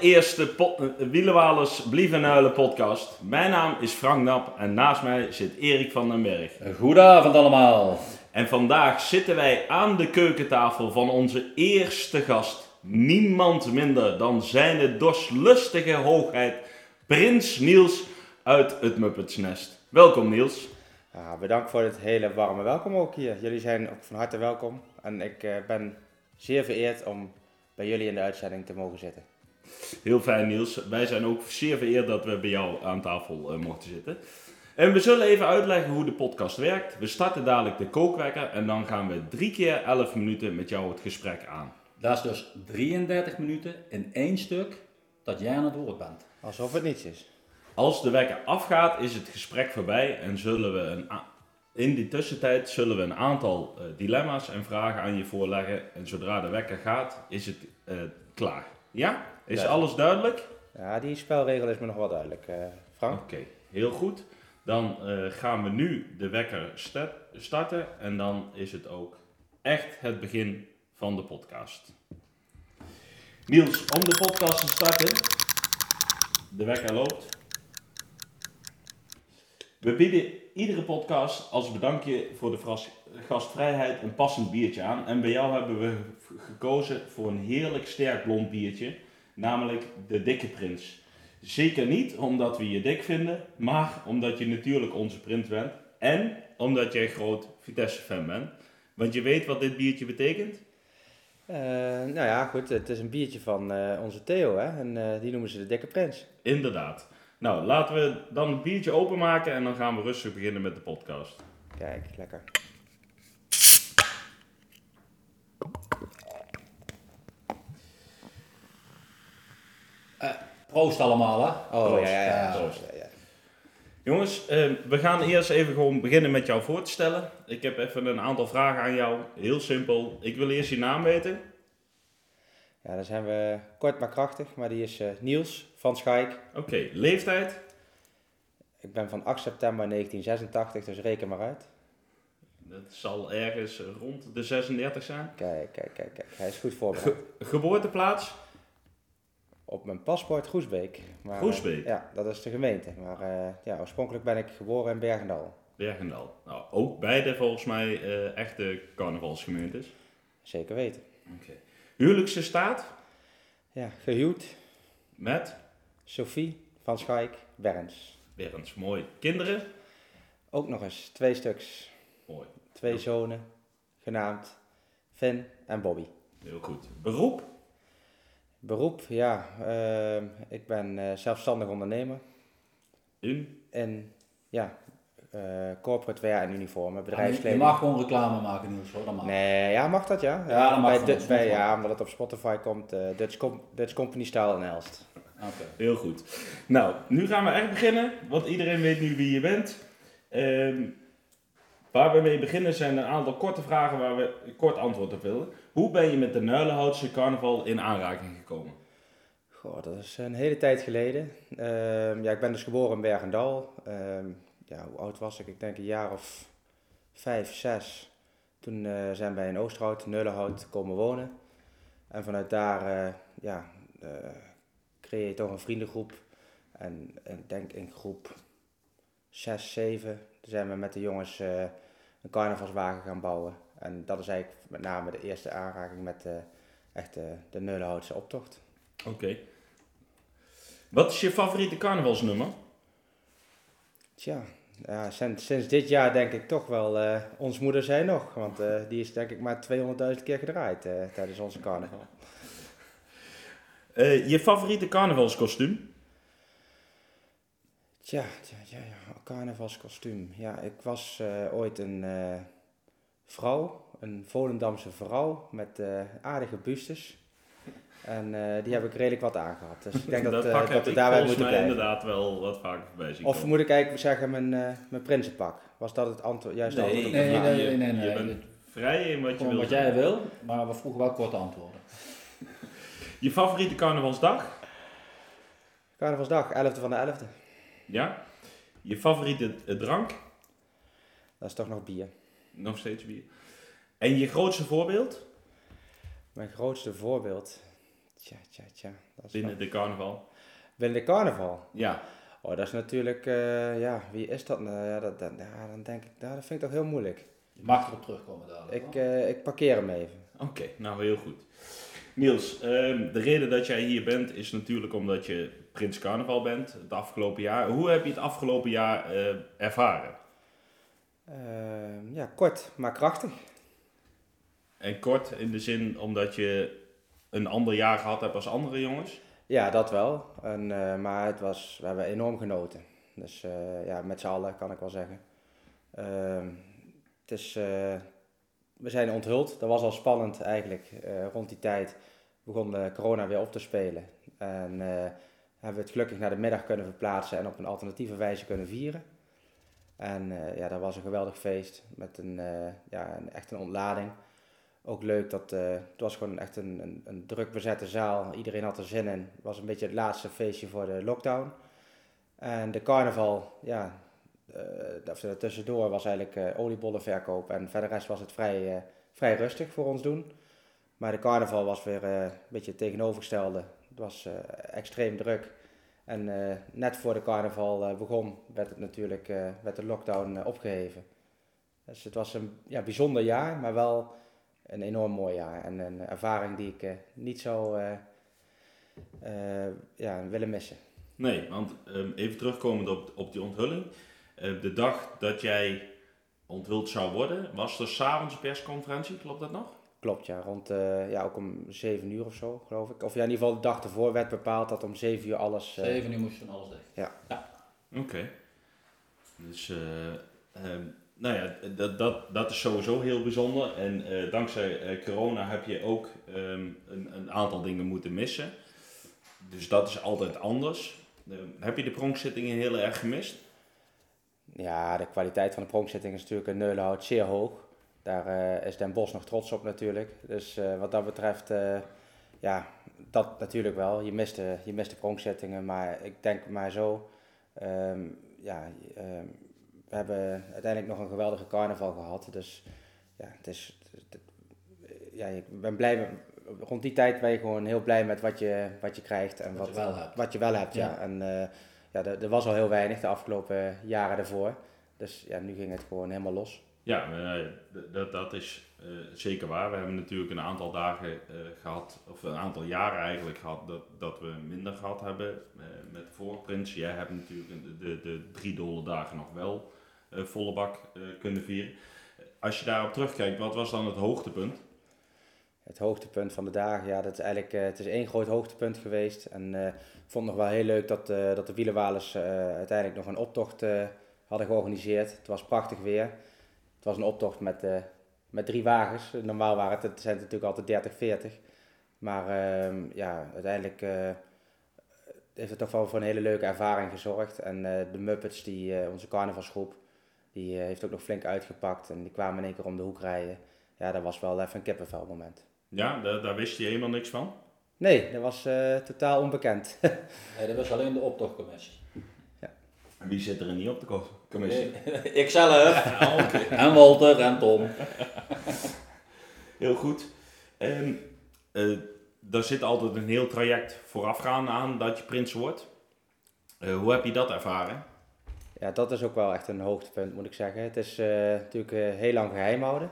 allereerste Wielenwalers Blievenuilen podcast. Mijn naam is Frank Nap en naast mij zit Erik van den Berg. Goedenavond allemaal. En vandaag zitten wij aan de keukentafel van onze eerste gast. Niemand minder dan zijn dorslustige hoogheid, Prins Niels uit het Muppetsnest. Welkom Niels. Ja, bedankt voor het hele warme welkom ook hier. Jullie zijn ook van harte welkom. En ik eh, ben zeer vereerd om bij jullie in de uitzending te mogen zitten. Heel fijn Niels. Wij zijn ook zeer vereerd dat we bij jou aan tafel eh, mochten zitten. En we zullen even uitleggen hoe de podcast werkt. We starten dadelijk de kookwekker en dan gaan we drie keer 11 minuten met jou het gesprek aan. Dat is dus 33 minuten in één stuk dat jij aan het woord bent. Alsof het niets is. Als de wekker afgaat is het gesprek voorbij en zullen we een in die tussentijd zullen we een aantal eh, dilemma's en vragen aan je voorleggen. En zodra de wekker gaat is het eh, klaar. Ja? Is alles duidelijk? Ja, die spelregel is me nog wel duidelijk, eh, Frank. Oké, heel goed. Dan eh, gaan we nu de wekker sta- starten en dan is het ook echt het begin van de podcast. Niels, om de podcast te starten, de wekker loopt. We bieden iedere podcast als bedankje voor de gastvrijheid een passend biertje aan. En bij jou hebben we gekozen voor een heerlijk sterk blond biertje, namelijk de Dikke Prins. Zeker niet omdat we je dik vinden, maar omdat je natuurlijk onze prins bent. En omdat jij groot Vitesse-fan bent. Want je weet wat dit biertje betekent? Eh, nou ja, goed, het is een biertje van eh, onze Theo, hè. En eh, die noemen ze de Dikke Prins. Inderdaad. Nou, laten we dan het biertje openmaken en dan gaan we rustig beginnen met de podcast. Kijk, lekker. Proost allemaal hè. Oh, Proost. ja, ja, ja. Proost. ja, ja. Jongens, eh, we gaan eerst even gewoon beginnen met jou voor te stellen. Ik heb even een aantal vragen aan jou. Heel simpel. Ik wil eerst je naam weten. Ja, dan zijn we kort maar krachtig, maar die is eh, Niels van Schaik. Oké, leeftijd. Ik ben van 8 september 1986, dus reken maar uit. Dat zal ergens rond de 36 zijn. Kijk, kijk, kijk, kijk. Hij is goed voorbereid. Geboorteplaats. Op mijn paspoort Groesbeek. Maar, eh, Groesbeek? ja, dat is de gemeente. Maar eh, ja, oorspronkelijk ben ik geboren in Bergendal. Bergendal. Nou, ook beide volgens mij eh, echte carnavalsgemeentes. Zeker weten. Oké. Huwelijkse staat Ja, gehuwd. met Sophie van Schaik, Berns. Berends. Mooi. Kinderen. Ook nog eens twee stuks. Mooi. Twee zonen, genaamd Finn en Bobby. Heel goed. Beroep. Beroep, ja, ehm, ik ben eh, zelfstandig ondernemer. In. En ja, eh, corporate wear en uniformen, Je bedrijfskleding. mag gewoon reclame maken Niels hoor, dat mag. Nee, ja, mag dat ja? Ja, dat mag bij, van Du- ons, bij, Ja, omdat het op Spotify komt, eh, Dutch, Com- Dutch Company Style en Elst. Oké. Heel goed. Nou, nu gaan we echt beginnen, want iedereen weet nu wie je bent. Ehm, waar we mee beginnen zijn een aantal korte vragen waar we kort antwoord op willen. Hoe ben je met de Nuilenhoutse carnaval in aanraking gekomen? Goh, dat is een hele tijd geleden. Ehm, ja, ik ben dus geboren in Bergendal. Ehm, ja, hoe oud was ik? Ik denk een jaar of vijf, zes. Toen eh, zijn wij in Oosterhout, Nullenhout, komen wonen. En vanuit daar eh, ja, eh, creëer je toch een vriendengroep. En en ik denk in groep 6, 7 zijn we met de jongens eh, een carnavalswagen gaan bouwen. En dat is eigenlijk met name de eerste aanraking met eh, echt eh, de Nullenhoutse optocht. Oké. Wat is je favoriete carnavalsnummer? Tja, ja, sinds, sinds dit jaar denk ik toch wel Ons Moeder Zij Nog. Want die is denk ik maar 200.000 keer gedraaid tijdens onze carnaval. Je favoriete carnavalskostuum? Tja, tja, ja, ja, carnavalskostuum. Ja, ik was eh, ooit een eh, vrouw, een Volendamse vrouw met eh, aardige bustes. En eh, die heb ik redelijk wat aangehad. Dus ik denk dat, dat dat we ik daarbij moeten blijven. inderdaad wel wat vaker voorbij zien Of komen. moet ik eigenlijk zeggen mijn, eh, mijn prinsenpak? Was dat het antwoord, juiste Nee, antwoord nee, nee, je, nee, nee. je bent vrij in wat je wil wat jij wil, maar we vroegen wel korte antwoorden. Je favoriete carnavalsdag? Carnavalsdag, 11e van de 11e. Ja. Je favoriete drank? Dat is toch nog bier. Nog steeds bier. En je grootste voorbeeld Mijn grootste voorbeeld. Tja, tja, tja. Dat is binnen wel- de carnaval? binnen de carnaval. Ja. Oh, dat is natuurlijk, eh, ja, wie is dat nou? Ja, dat, dat, ja, dan denk ik, nou, dat vind ik toch heel moeilijk. Je mag erop terugkomen dadelijk. Ik, eh, ik parkeer hem even. Oké, nou heel goed. Niels, ehm, de reden dat jij hier bent is natuurlijk omdat je Prins Carnaval bent het afgelopen jaar. Hoe heb je het afgelopen jaar eh, ervaren? Ehm, ja, kort, maar krachtig. En kort in de zin omdat je een ander jaar gehad hebt als andere jongens? Ja, dat wel. En, eh, maar het was, we hebben enorm genoten. Dus eh, ja, met z'n allen kan ik wel zeggen. Ehm, het is, we zijn onthuld. Dat was al spannend eigenlijk. Rond die tijd begon de corona weer op te spelen. En hebben we het gelukkig naar de middag kunnen verplaatsen en op een alternatieve wijze kunnen vieren. En eh, ja, dat was een geweldig feest met een, eh, ja, een, echt een ontlading. Ook leuk dat eh, het was gewoon echt een, een, een druk bezette zaal. Iedereen had er zin in. Het was een beetje het laatste feestje voor de lockdown. En de carnaval, ja, er tussendoor was eigenlijk oliebollenverkoop. En verder rest was het vrij, vrij rustig voor ons doen. Maar de carnaval was weer een beetje het tegenovergestelde. Het was eh, extreem druk. En eh, net voor de carnaval eh, begon, werd het natuurlijk werd de lockdown eh, opgeheven. Dus het was een ja, bijzonder jaar, maar wel een enorm mooi jaar. En een ervaring die ik niet zou ja, willen missen. Nee, want ehm, even terugkomend op, op die onthulling. De dag dat jij onthuld zou worden, was er s'avonds een persconferentie, klopt dat nog? Klopt, ja. Rond, eh, ja, ook om 7 uur of zo, geloof ik. Of ja, in ieder geval de dag ervoor werd bepaald dat om 7 uur alles... eh, Zeven uur moest je van alles dicht. Oké. Dus, eh, ehm, nou ja, dat, dat, dat is sowieso heel bijzonder. En eh, dankzij eh, corona heb je ook ehm, een, een aantal dingen moeten missen. Dus dat is altijd anders. Ehm, heb je de pronkzittingen heel erg gemist? Ja, de kwaliteit van de pronkzitting is natuurlijk in Neulenhout zeer hoog. Daar eh, is Den Bos nog trots op natuurlijk. Dus eh, wat dat betreft, eh, ja, dat natuurlijk wel. Je mist de, je mist de maar ik denk maar zo. ehm, ja, ehm, we hebben uiteindelijk nog een geweldige carnaval gehad. Dus ja, het is, het- ja, ik ben blij met, rond die tijd ben je gewoon heel blij met wat je, wat je krijgt. En Wat wat, je wel hebt. Wat je wel hebt, ja. Ja. En ja, er, was al heel weinig de afgelopen jaren ervoor. Dus ja, nu ging het gewoon helemaal los. Ja, eh, dat, dat is eh, zeker waar. We hebben natuurlijk een aantal dagen eh, gehad, of een aantal jaren eigenlijk gehad, dat, dat we minder gehad hebben eh, met prins. Jij hebt natuurlijk de, de, drie dolle dagen nog wel volle bak kunnen vieren. Als je daarop terugkijkt, wat was dan het hoogtepunt? Het hoogtepunt van de dagen, ja, dat is eigenlijk, het is één groot hoogtepunt geweest. En ik vond het nog wel heel leuk dat, dat de wielerwalers eh, uiteindelijk nog een optocht hadden georganiseerd. Het was prachtig weer. Het was een optocht met, eh, met drie wagens. Normaal waren het, het zijn het natuurlijk altijd 30, 40. Maar ehm, ja, uiteindelijk eh, heeft het toch wel voor een hele leuke ervaring gezorgd. En eh, de Muppets, die, eh, onze carnavalsgroep, die eh, heeft ook nog flink uitgepakt. En die kwamen in één keer om de hoek rijden. Ja, dat was wel even een kippenvel moment. Ja, daar, daar wist je helemaal niks van. Nee, dat was eh, totaal onbekend. Nee, dat was alleen de optochtcommissie. Wie zit er niet op de commissie? Ikzelf. Oké. En Walter en Tom. Heel goed. En eh daar zit altijd een heel traject voorafgaan aan dat je prins wordt. Eh, hoe heb je dat ervaren? ja, dat is ook wel echt een hoogtepunt, moet ik zeggen. Het is eh, natuurlijk eh, heel lang geheim houden.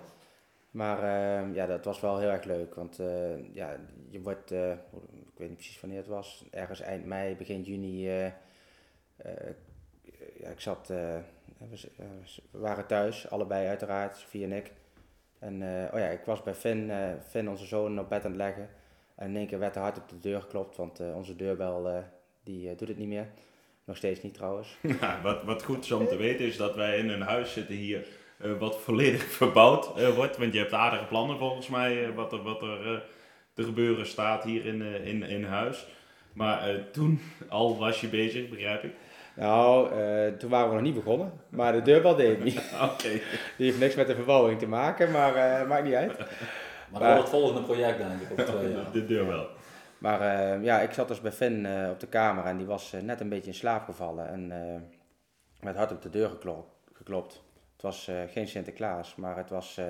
Maar eh, ja, dat was wel heel erg leuk. Want eh, ja, je wordt, eh, ik weet niet precies wanneer het was, ergens eind mei, begin juni. Ja, ik zat, eh, eh, we waren thuis, allebei uiteraard, Sofie en ik. En eh, oh ja, ik was bij Finn, Finn, onze zoon, op bed aan het leggen. En in één keer werd er hard op de deur geklopt, want onze deurbel die, doet het niet meer. Nog steeds niet trouwens. Wat, wat goed is om te weten is dat wij in een huis zitten hier wat volledig verbouwd wordt. Want je hebt aardige plannen volgens mij wat er, wat er te gebeuren staat hier in, in, in huis. Maar toen al was je bezig, begrijp ik. Nou, eh, toen waren we nog niet begonnen, maar de deurbel deed niet. Oké. Die heeft niks met de verbouwing te maken, maar eh, maakt niet uit. Maar wordt het volgende project denk ik op twee jaar. De deur wel. Maar eh, ja, ik zat dus bij Finn eh, op de kamer en die was net een beetje in slaap gevallen. En eh, met hard op de deur geklopt. geklopt. Het was eh, geen Sinterklaas, maar het was eh,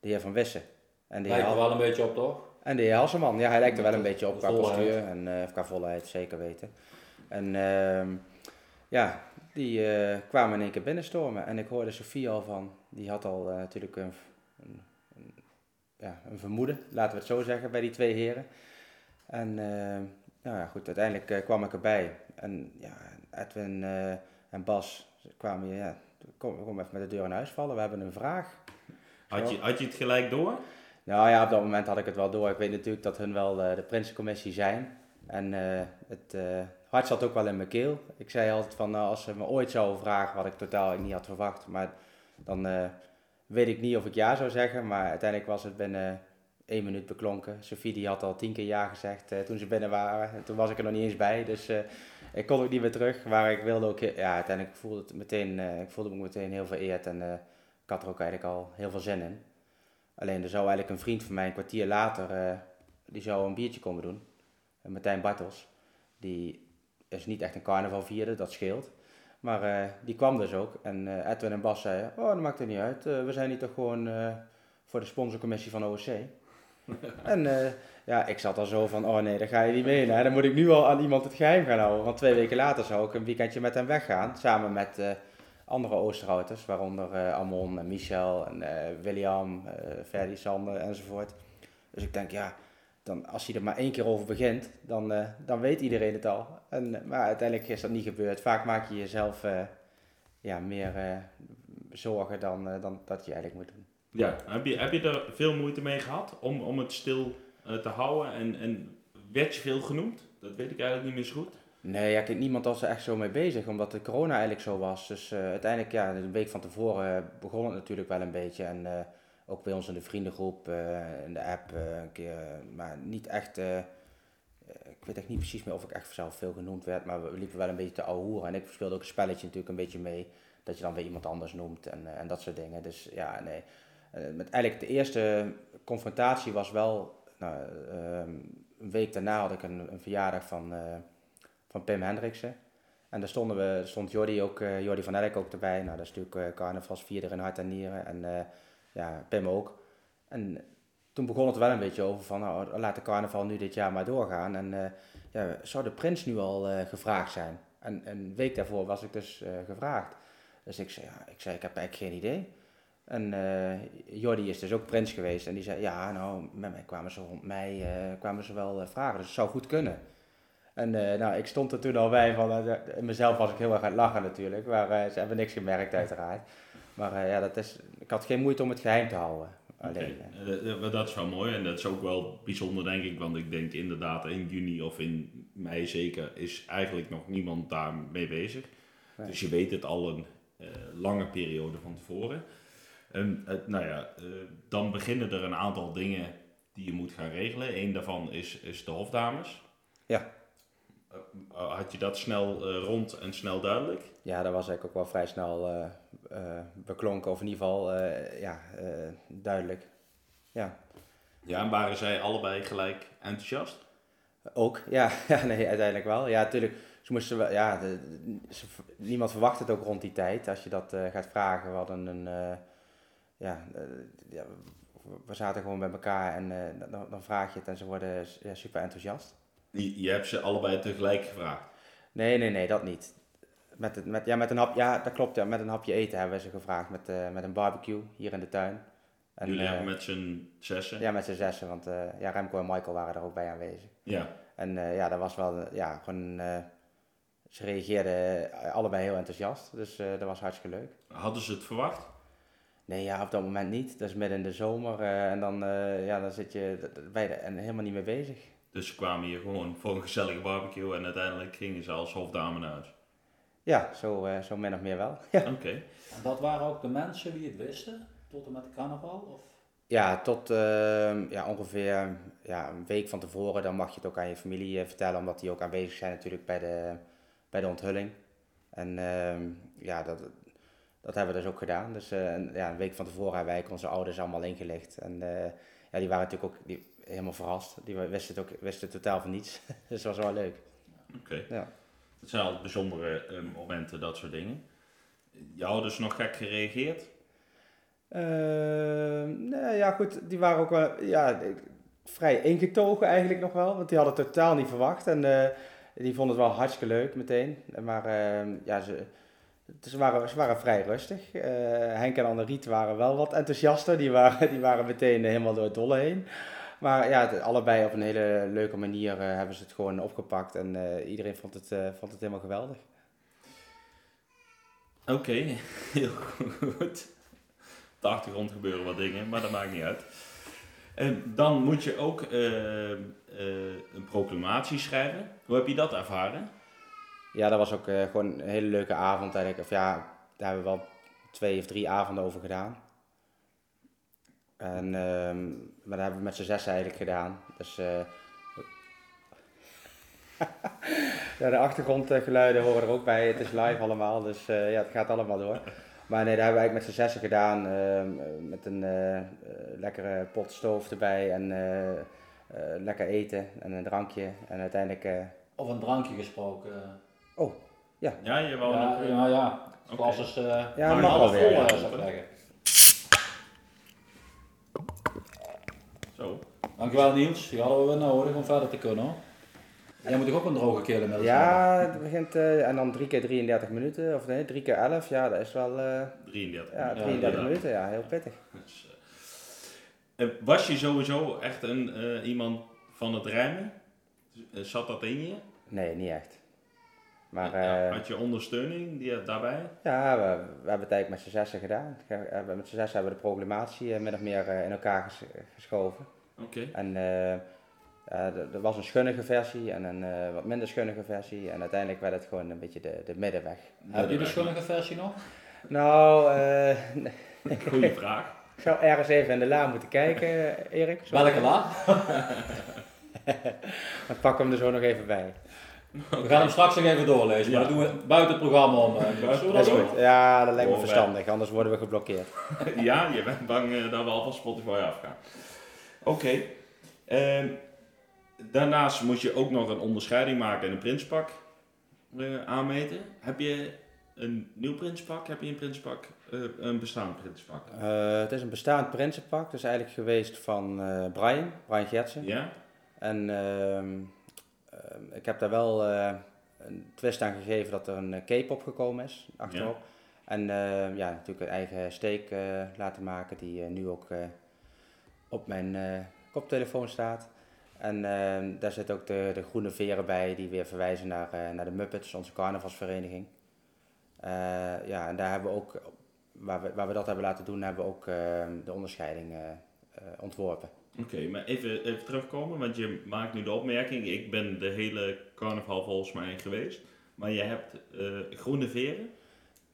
de heer Van Wissen. En de heer, Lijkt er wel een beetje op, toch? en de heer Hasselman. Ja, hij lijkt er wel een beetje op qua volheid. postuur en eh, qua volheid, zeker weten. En ehm, ja, die eh, kwamen in één keer binnenstormen. En ik hoorde Sofie al van, die had al eh, natuurlijk een, een, een- ja, een vermoeden, laten we het zo zeggen, bij die twee heren. En eh, nou ja, goed, uiteindelijk kwam ik erbij. En ja, Edwin en Bas kwamen hier, ja, kom, kom even met de deur in huis vallen, we hebben een vraag. Had je, had je het gelijk door? Nou ja, op dat moment had ik het wel door. Ik weet natuurlijk dat hun wel de Prinsencommissie zijn. En het hart zat ook wel in mijn keel. Ik zei altijd van, nou, als ze me ooit zouden vragen, wat ik totaal niet had verwacht, maar dan eh, weet ik niet of ik ja zou zeggen. Maar uiteindelijk was het binnen één minuut beklonken. Sophie die had al tien keer ja gezegd eh, toen ze binnen waren. En toen was ik er nog niet eens bij, dus eh, ik kon ook niet meer terug. Maar ik wilde ook, ja, uiteindelijk voelde het meteen, ik voelde me meteen heel vereerd en ik had er ook eigenlijk al heel veel zin in. Alleen er zou eigenlijk een vriend van mij een kwartier later, die zou een biertje komen doen. Martijn Bartels. Die is niet echt een carnaval vierde, dat scheelt. Maar eh, die kwam dus ook. En eh, Edwin en Bas zeiden, oh dat maakt er niet uit. Eh, we zijn hier toch gewoon voor de sponsorcommissie van OSC. en ja, ik zat al zo van, oh nee, daar ga je niet mee. Hè? Dan moet ik nu al aan iemand het geheim gaan houden. Want twee weken later zou ik een weekendje met hem weggaan. Samen met andere Oosterhouters, waaronder Amon en Michel en William, Ferdi, Sander enzovoort. Dus ik denk, ja, dan, als hij er maar één keer over begint, dan, eh, dan weet iedereen het al. En, eh, maar uiteindelijk is dat niet gebeurd. Vaak maak je jezelf eh, ja, meer zorgen dan, dan dat je eigenlijk moet doen. Ja. Heb je, heb je er veel moeite mee gehad om, om het stil te houden? En, en werd je veel genoemd? Dat weet ik eigenlijk niet meer zo goed. Nee, ja, kijk, niemand was er echt zo mee bezig, omdat de corona eigenlijk zo was. Dus uiteindelijk, ja, een week van tevoren begon het natuurlijk wel een beetje. En ook bij ons in de vriendengroep, eh, in de app, eh, een keer, eh, maar niet echt... ik weet echt niet precies meer of ik echt zelf veel genoemd werd, maar we liepen wel een beetje te ouwehoeren. En ik speelde ook een spelletje natuurlijk een beetje mee, dat je dan weer iemand anders noemt en, en dat soort dingen. Dus ja, nee. Met eigenlijk de eerste confrontatie was wel, nou, ehm, een week daarna had ik een, een verjaardag van... van Pim Hendriksen. En daar stonden we, stond Jordi, ook, Jordi van Elk ook erbij. Nou, dat is natuurlijk uh, carnavalsvierder in hart en nieren. En ja, Pim ook. En toen begon het wel een beetje over van, nou, laat de carnaval nu dit jaar maar doorgaan. En eh, ja, zou de prins nu al eh, gevraagd zijn? En een week daarvoor was ik dus eh, gevraagd. Dus ik zei, ja, ik zei, ik heb eigenlijk geen idee. En Jordi is dus ook prins geweest. En die zei, ja, nou, met mij kwamen ze rond uh, kwamen ze wel vragen. Dus het zou goed kunnen. En nou, ik stond er toen al bij, van, mezelf was ik heel erg aan het lachen natuurlijk, maar ze hebben niks gemerkt uiteraard. Maar ja, dat is, ik had geen moeite om het geheim te houden. Alleen, okay. dat is wel mooi en dat is ook wel bijzonder denk ik, want ik denk inderdaad in juni of in mei zeker is eigenlijk nog niemand daar mee bezig. Nee. Dus je weet het al een uh, lange periode van tevoren. En, nou ja, dan beginnen er een aantal dingen die je moet gaan regelen. Eén daarvan is, is de hofdames. Ja. Uh, had je dat snel uh, rond en snel duidelijk? Ja, dat was eigenlijk ook wel vrij snel uh, beklonken, of in ieder geval ja, duidelijk. Ja. ja, en waren zij allebei gelijk enthousiast? Ook, ja, ja nee, uiteindelijk wel. Ja, natuurlijk, ze moesten wel, ja, de, de, ze, niemand verwacht het ook rond die tijd als je dat gaat vragen. We hadden een, ja, ja, we zaten gewoon bij elkaar en dan, dan, vraag je het en ze worden ja, super enthousiast. Je, je hebt ze allebei tegelijk gevraagd? Nee, nee, nee, dat niet. Met, het, met, ja, met een hap, ja, dat klopt. Ja, met een hapje eten hebben we ze gevraagd met, uh, met een barbecue hier in de tuin. En, Jullie hebben uh, met z'n zessen? Ja, met z'n zessen, want uh, ja, Remco en Michael waren er ook bij aanwezig. Ja. En ja, dat was wel, ja, gewoon, ze reageerden allebei heel enthousiast, dus dat was hartstikke leuk. Hadden ze het verwacht? Nee, ja, op dat moment niet. Dat is midden in de zomer en dan, ja, dan zit je bij de, en helemaal niet mee bezig. Dus ze kwamen hier gewoon voor een gezellige barbecue en uiteindelijk gingen ze als hofdame naar huis. Ja, zo, uh, zo min of meer wel. Ja. Oké. Okay. En dat waren ook de mensen die het wisten, tot en met de carnaval? Of? Ja, tot uh, ja, ongeveer ja, een week van tevoren. Dan mag je het ook aan je familie uh, vertellen, omdat die ook aanwezig zijn natuurlijk bij de, bij de onthulling. En uh, ja, dat, dat hebben we dus ook gedaan. Dus ja, een week van tevoren hebben wij onze ouders allemaal ingelicht. En ja, die waren natuurlijk ook die, helemaal verrast. Die wisten het ook wisten totaal van niets. dus dat was wel leuk. Oké. Ja. Het zijn altijd bijzondere eh, momenten, dat soort dingen. Je ouders nog gek gereageerd? Ehm, nee, ja, goed, die waren ook wel ja, vrij ingetogen eigenlijk nog wel, want die hadden het totaal niet verwacht en eh, die vonden het wel hartstikke leuk meteen. Maar ehm, ja, ze, ze, waren, ze waren vrij rustig. Eh, Henk en Anneriet waren wel wat enthousiaster, die waren, die waren meteen helemaal door het dolle heen. Maar ja, allebei op een hele leuke manier eh, hebben ze het gewoon opgepakt en eh, iedereen vond het, vond het helemaal geweldig. Oké, heel goed. Op de achtergrond gebeuren wat dingen, maar dat maakt niet uit. En dan moet je ook een proclamatie schrijven. Hoe heb je dat ervaren? Ja, dat was ook eh, gewoon een hele leuke avond eigenlijk. Of ja, daar hebben we wel twee of drie avonden over gedaan. En, ehm, maar dat hebben we met z'n zes eigenlijk gedaan. Dus eh, ja, de achtergrondgeluiden horen er ook bij. Het is live allemaal, dus eh, ja, het gaat allemaal door. Maar nee, dat hebben we eigenlijk met z'n zessen gedaan. ehm, met een lekkere pot stoof erbij en lekker eten en een drankje. En uiteindelijk... Of een drankje gesproken. Ja, je wou Ja, nog... eh, ja, ja. Het Oké. glas is eh Ja, Maar mag wel vol, weer. ja. zeggen. Zo. Dankjewel Niels, die hadden we weer nodig om verder te kunnen. hoor. Jij moet toch ook een droge keel inmiddels hebben? Ja, het begint, eh, en dan 3 keer 33 minuten, of nee, 3 keer 11, ja, dat is wel, eh, 33. ja, Ja, 33 ja. minuten, ja, heel pittig. Dus, eh, eh, was je sowieso echt een, eh, iemand van het rijmen? Zat dat in je? Nee, niet echt. Maar Ja, eh, Had je ondersteuning die, daarbij? ja, we, we hebben het eigenlijk met z'n zessen gedaan. Met z'n zessen hebben we de proclamatie eh, min of meer eh, in elkaar ges- geschoven. Oké. En eh, er was een schunnige versie en een eh, wat minder schunnige versie. En uiteindelijk werd het gewoon een beetje de, de middenweg. Heb je de schunnige versie nog? Nou, eh, Goeie vraag. ik zou ergens even in de la moeten kijken, Erik. Zo- Welke la? Dan we hem er zo nog even bij. We gaan hem straks nog even doorlezen, maar dat doen we buiten het programma om. eh. Buiten- Dat is goed. Ja, dat lijkt me verstandig, anders worden we geblokkeerd. ja, je bent bang eh, dat we al van Spotify afgaan. Oké. Ehm, daarnaast moet je ook nog een onderscheiding maken en een prinspak eh, aanmeten. Heb je een nieuw prinspak? Heb je een prinspak? eh, een bestaand prinspak? Eh, het is een bestaand prinsenpak. Het is eigenlijk geweest van eh, Brian, Brian Gertsen. Ja? En ehm, ik heb daar wel eh, een twist aan gegeven dat er een eh, cape opgekomen is achterop. En eh, ja, natuurlijk een eigen steek eh, laten maken die eh, nu ook eh, op mijn eh, koptelefoon staat. En ehm, daar zit ook de, de groene veren bij die weer verwijzen naar, eh, naar de Muppets, onze carnavalsvereniging. Eh, ja, en daar hebben we ook, waar we, waar we dat hebben laten doen, hebben we ook ehm, de onderscheiding eh, eh, ontworpen. Oké, maar even, even terugkomen, want je maakt nu de opmerking, ik ben de hele carnaval volgens mij geweest, maar je hebt eh, groene veren.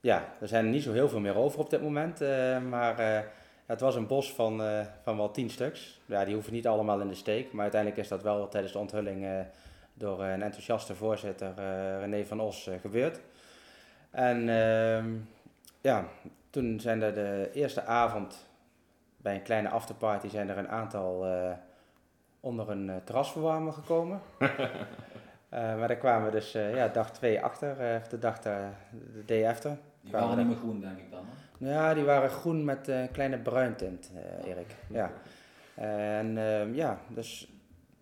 Ja, er zijn niet zo heel veel meer over op dit moment. eh, maar eh, het was een bos van, van wel tien stuks. Ja, die hoeven niet allemaal in de steek. Maar uiteindelijk is dat wel tijdens de onthulling door een enthousiaste voorzitter, René van Os, gebeurd. En ehm, ja, toen zijn er de eerste avond bij een kleine afterparty zijn er een aantal eh, onder een eh, terrasverwarmer gekomen. Eh, maar daar kwamen we dus eh, ja, dag twee achter, eh, of de dag de, de day after. Die waren niet meer groen, denk ik dan. hè? Ja, die waren groen met eh, een kleine bruintint, eh Erik. Ja. En ehm, ja, dus,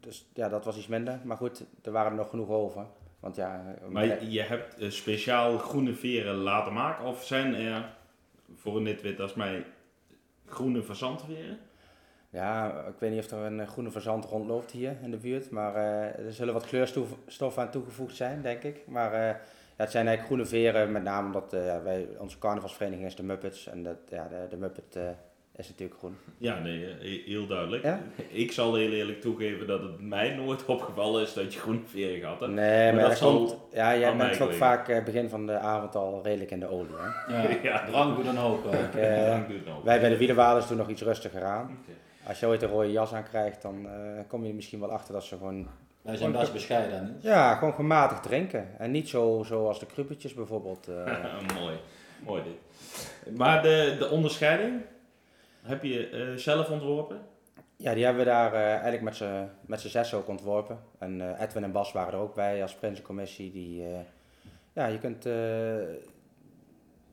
dus ja, dat was iets minder. Maar goed, er waren er nog genoeg over. Want ja, Maar je, je hebt speciaal groene veren laten maken, of zijn er, voor een nitwit als mij, groene fazantveren? ja, ik weet niet of er een eh, groene verzand rondloopt hier in de buurt. Maar eh, er zullen wat kleurstoffen aan toegevoegd zijn, denk ik. Maar eh, ja, het zijn eigenlijk groene veren, met name omdat wij, onze carnavalsvereniging is de Muppets. En dat, ja, de, de Muppet is natuurlijk groen. Ja, nee, eh, heel duidelijk. Ja? Ik zal heel eerlijk toegeven dat het mij nooit opgevallen is dat je groene veren had. Hè? Nee, maar, dat dat zal komt, ja, jij bent ook vaak eh, begin van de avond al redelijk in de olie. Hè? Ja, Ja. drank doet een hoop. eh. Ik, eh, het nog. wij bij de wielerwalers doen nog iets rustiger aan. Oké. Als je ooit een rode jas aan krijgt, dan eh, kom je er misschien wel achter dat ze gewoon, Wij zijn best bescheiden. ja, gewoon gematigd drinken. En niet zo zoals de krupetjes bijvoorbeeld. eh. Mooi, mooi dit. Maar de, de onderscheiding, heb je eh, zelf ontworpen? Ja, die hebben we daar eh, eigenlijk met z'n, met z'n zes ook ontworpen. En eh, Edwin en Bas waren er ook bij als Prinsencommissie. Die, eh, ja, je kunt, eh,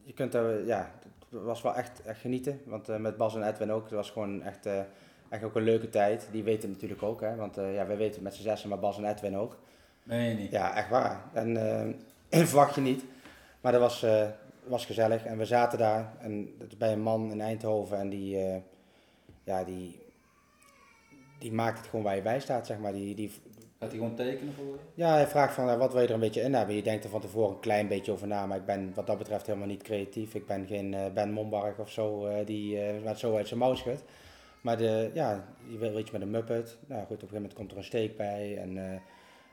je kunt er, ja, het was wel echt, echt genieten. Want eh, met Bas en Edwin ook, het was gewoon echt, eh, echt ook een leuke tijd. Die weten het natuurlijk ook, hè. Want eh, ja, wij weten het met z'n zessen, maar Bas en Edwin ook. Nee, niet. Ja, echt waar. En eh, verwacht je niet. Maar dat was, eh, was gezellig. En we zaten daar. En bij een man in Eindhoven. En die, eh, ja, die, die maakt het gewoon waar je bij staat, zeg maar. Die, die, Gaat hij gewoon tekenen voor je? ja, hij vraagt van wat wil je er een beetje in hebben. Je denkt er van tevoren een klein beetje over na. Maar ik ben wat dat betreft helemaal niet creatief. Ik ben geen eh, Ben Mombarg of zo eh, die met zo uit zijn mouw schudt. Maar de, ja, je wil iets met een Muppet. Nou goed, op een gegeven moment komt er een steek bij. En,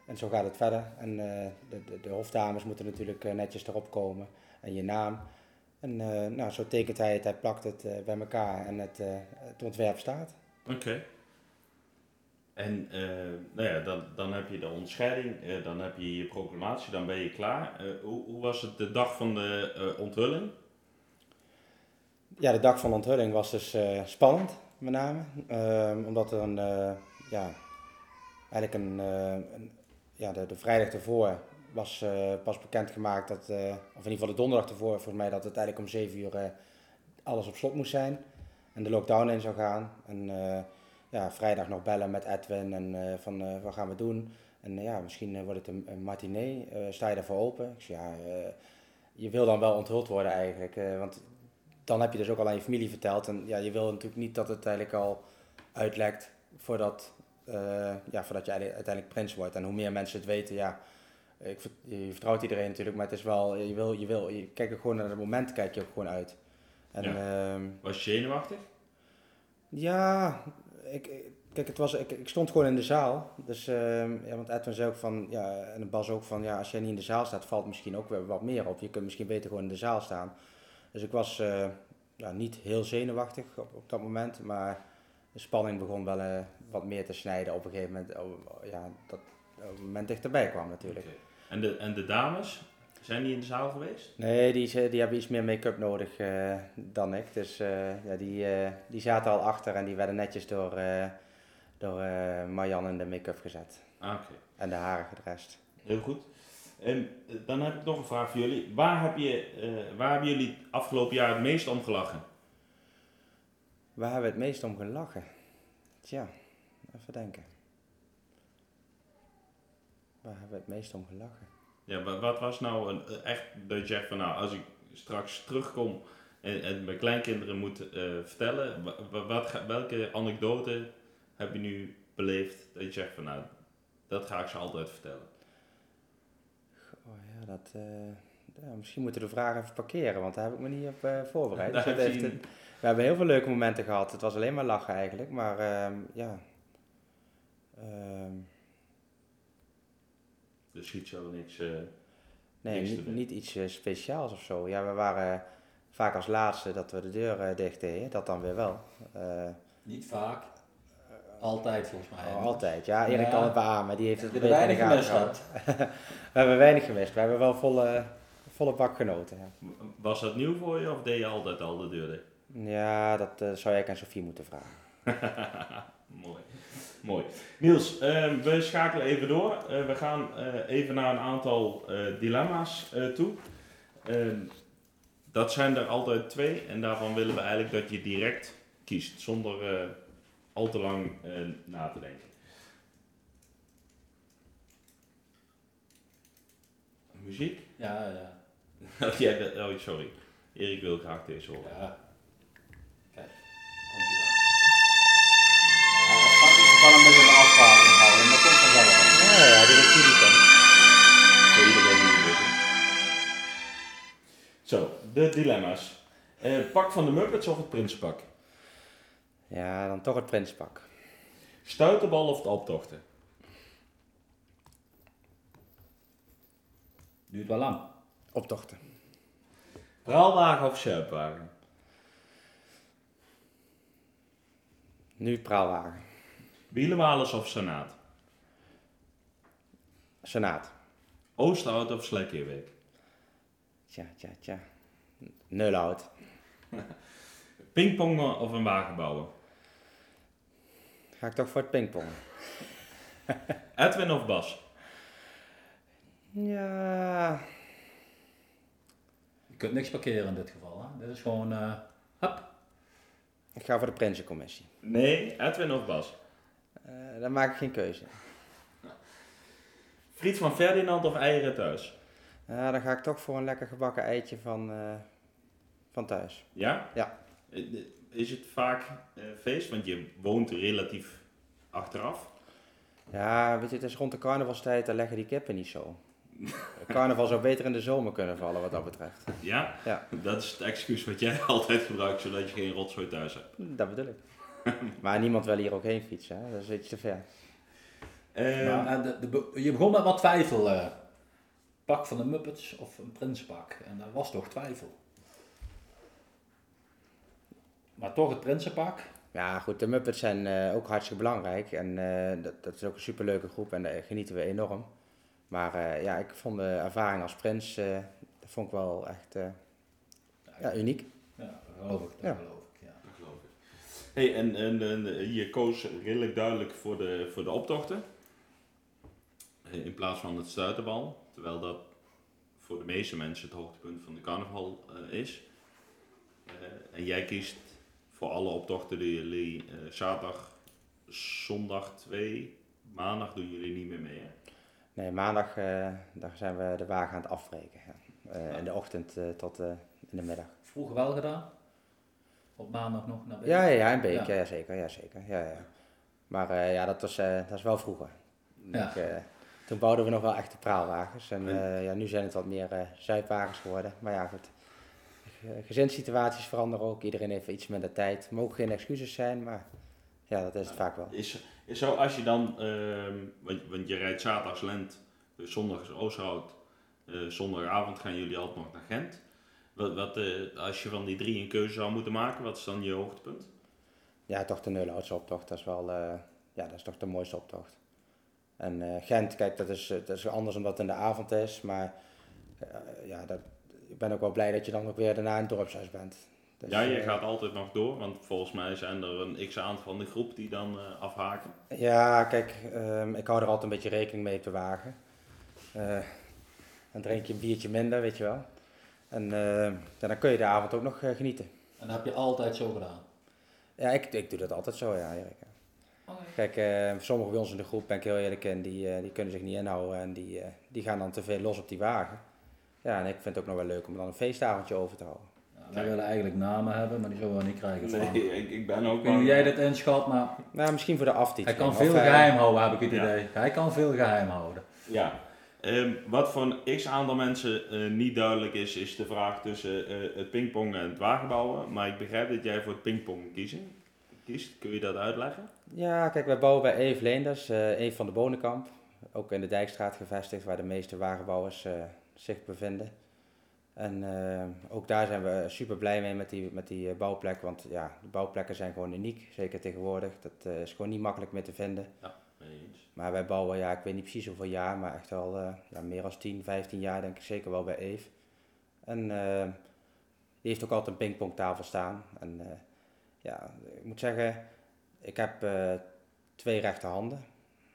en zo gaat het verder. En de, de, de hofdames moeten natuurlijk netjes erop komen. En je naam. En eh, nou, zo tekent hij het, hij plakt het eh, bij elkaar en het, eh, het ontwerp staat. Oké. En nou ja, dan, dan heb je de onderscheiding, eh, dan heb je je proclamatie, dan ben je klaar. Hoe, hoe was het de dag van de onthulling? Ja, de dag van de onthulling was dus spannend, met name. Ehm, omdat er een, ja, eigenlijk een, een- ja, de, de vrijdag ervoor was eh, pas bekendgemaakt dat, eh, of in ieder geval de donderdag ervoor, volgens mij, dat het eigenlijk om 7 uur eh, alles op slot moest zijn. En de lockdown in zou gaan. En ja, vrijdag nog bellen met Edwin en van wat gaan we doen. En ja, misschien wordt het een, een matinee. Sta je daarvoor open? Ik zei, ja, je wil dan wel onthuld worden eigenlijk. want dan heb je dus ook al aan je familie verteld. En ja, je wil natuurlijk niet dat het eigenlijk al uitlekt voordat, ja, voordat je uite- uiteindelijk prins wordt. En hoe meer mensen het weten, ja, ik, je vertrouwt iedereen natuurlijk, maar het is wel, je wil, je wil, je kijkt ook gewoon naar het moment, kijk je ook gewoon uit. En Ja. ehm, Was je zenuwachtig? ja, ik, kijk, het was, ik, ik stond gewoon in de zaal. Dus, ehm, ja, want Edwin zei ook van, ja, en Bas ook van, ja, als jij niet in de zaal staat, valt misschien ook weer wat meer op. Je kunt misschien beter gewoon in de zaal staan. Dus ik was eh, ja, niet heel zenuwachtig op, op dat moment, maar de spanning begon wel eh, wat meer te snijden op een gegeven moment. Oh, ja, dat op het moment dichterbij kwam natuurlijk. En, de, en de dames, zijn die in de zaal geweest? Nee, die, ze- die hebben iets meer make-up nodig eh, dan ik. Dus eh, ja, die, eh, die zaten al achter en die werden netjes door, door Marjan in de make-up gezet. Ah, Oké, En de haren gedrest. heel goed. En eh, dan heb ik nog een vraag voor jullie. Waar, heb je, waar hebben jullie afgelopen jaar het meest om gelachen? Waar hebben we het meest om gelachen? Tja, even denken. Waar hebben we het meest om gelachen? Ja, wa- wat was nou een, eh, echt dat je zegt van nou, als ik straks terugkom en, en mijn kleinkinderen moet eh, vertellen, wa- wa- wat, welke anekdote heb je nu beleefd dat je zegt van nou, dat ga ik ze altijd vertellen? Oh ja, dat, eh, ja, misschien moeten we de vraag even parkeren, want daar heb ik me niet op voorbereid. Dus heeft- een- we hebben heel veel leuke momenten gehad. Het was alleen maar lachen eigenlijk, maar ehm, ja. Ehm, Er schiet zo niks. eh, Nee, Niks niet, iets eh, speciaals of zo. Ja, we waren vaak als laatste dat we de deur eh, dicht deden. Dat dan weer wel. Eh, Niet vaak. Altijd volgens mij. oh, altijd. Ja, Erik kan het beamen, maar die heeft het er in weinig gemist gehad? We hebben weinig gemist. We hebben wel volle, volle bak genoten. Ja, was dat nieuw voor je of deed je altijd al de deur dicht? ja dat zou jij aan Sofie moeten vragen. Mooi. Mooi. Niels, eh, we schakelen even door. Eh, we gaan eh, even naar een aantal eh, dilemma's toe. Ehm, dat zijn er altijd twee en daarvan willen we eigenlijk dat je direct kiest, zonder al te lang na te denken. Muziek? Ja, ja. Oh, oh, sorry. Erik wil graag deze horen. ja. De dilemma's. Eh, pak van de Muppets of het Prinsenpak? Ja, dan toch het prinspak. Stuiterbal of de optochten? Duurt wel lang. Optochten. Praalwagen of Sjerpwagen? Nu praalwagen. Wielenwalers of Senaat? Senaat. Oosterhout of Slekkeerweek? Tja, tja, tja. Nulhout. Pingpongen of een wagen bouwen? Ga ik toch voor het pingpong. Edwin of Bas? Ja, Je kunt niks parkeren in dit geval. Hè? Dit is gewoon, eh hap. ik ga voor de Prinsencommissie. Nee, Edwin of Bas? Eh dan maak ik geen keuze. Friet van Ferdinand of eieren thuis? Ja, dan ga ik toch voor een lekker gebakken eitje van, eh, van thuis. Ja? Ja. Eh, Is het vaak eh, feest? Want je woont relatief achteraf. Ja, weet je, het is rond de carnavalstijd, daar leggen die kippen niet zo. Carnaval zou beter in de zomer kunnen vallen wat dat betreft. Ja? Ja. Dat is het excuus wat jij altijd gebruikt, zodat je geen rotzooi thuis hebt. Dat bedoel ik. Maar niemand wil hier ook heen fietsen, hè? dat is iets te ver. Eh, Maar, de, de be- je begon met wat twijfel. eh. pak van de Muppets of een Prinsenpak. En daar was toch twijfel. Maar toch het Prinsenpak. Ja, goed, de Muppets zijn eh, ook hartstikke belangrijk en eh, dat, dat is ook een superleuke groep en daar genieten we enorm. Maar eh, ja, ik vond de ervaring als prins, eh, dat vond ik wel echt eh, ja, uniek. Ja, dat geloof ik. Dat Ja. geloof ik ja. Dat geloof ik. Hey, en, en, en je koos redelijk duidelijk voor de, voor de optochten. In plaats van het stuiterbal. Terwijl dat voor de meeste mensen het hoogtepunt van de carnaval eh, is. Eh, en jij kiest voor alle optochten die jullie eh, zaterdag, zondag 2, maandag doen jullie niet meer mee. Hè? Nee, maandag eh, daar zijn we de wagen aan het afbreken. Ja. Eh, In de ochtend eh, tot eh, in de middag. Vroeger wel gedaan. Op maandag nog naar Beek. Ja, ja, ja, in Beek, Ja. ja. zeker, ja, zeker. Ja, ja. Maar eh, ja, dat was, eh, dat is wel vroeger. Ja. Ik, eh, toen bouwden we nog wel echte praalwagens. En eh, ja, nu zijn het wat meer eh zuipwagens geworden. Maar ja, goed. Eh, Gezinssituaties veranderen ook. Iedereen heeft iets minder tijd. Mogen geen excuses zijn, maar ja, dat is het vaak wel. Is, is zo als je dan, ehm, want, want je rijdt zaterdags Lent, dus zondag is Oosterhout, eh, zondagavond gaan jullie altijd nog naar Gent. Wat, wat, eh, als je van die drie een keuze zou moeten maken, wat is dan je hoogtepunt? Ja, toch de Neulhoutse optocht. Dat is wel, ja, dat is toch de mooiste optocht. En Gent, kijk, dat is, dat is anders omdat het in de avond is. Maar ja, dat, ik ben ook wel blij dat je dan ook weer daarna in het dorpshuis bent. Dus, ja, je eh, gaat altijd nog door, want volgens mij zijn er een x-aantal van de groep die dan eh, afhaken. Ja, kijk, ehm, ik hou er altijd een beetje rekening mee op de wagen. Eh, dan drink je een biertje minder, weet je wel. En eh, ja, dan kun je de avond ook nog genieten. En dat heb je altijd zo gedaan. Ja, ik, ik doe dat altijd zo, ja, Erik. Kijk, eh, sommigen bij ons in de groep, ben ik heel eerlijk in, die, eh, die kunnen zich niet inhouden en die, eh, die gaan dan te veel los op die wagen. Ja, en ik vind het ook nog wel leuk om dan een feestavondje over te houden. Ja, wij willen eigenlijk namen hebben, maar die zullen we niet krijgen. van. Nee, ik, ik ben ook Ik weet niet hoe jij dit inschat, maar Nou, misschien voor de aftiteling. hij kan of, veel eh, geheim houden, heb ik het Ja. idee. Hij kan veel geheim houden. Ja. Ehm, wat voor een x-aantal mensen eh, niet duidelijk is, is de vraag tussen eh, het pingpongen en het wagenbouwen. Maar ik begrijp dat jij voor het pingpongen kiezen, kiest. Kun je dat uitleggen? Ja, kijk, wij bouwen bij Eve Leenders, eh een van de Bonenkamp. Ook in de Dijkstraat gevestigd, waar de meeste wagenbouwers eh, zich bevinden. En eh, ook daar zijn we super blij mee met die, met die eh, bouwplek. Want ja, de bouwplekken zijn gewoon uniek, zeker tegenwoordig. Dat eh, is gewoon niet makkelijk meer te vinden. Eens. Maar wij bouwen, ja, ik weet niet precies hoeveel jaar, maar echt al ja, meer dan 10, 15 jaar denk ik zeker wel bij Eve. En die heeft ook altijd een pingpongtafel staan. En ja, ik moet zeggen, ik heb twee rechterhanden.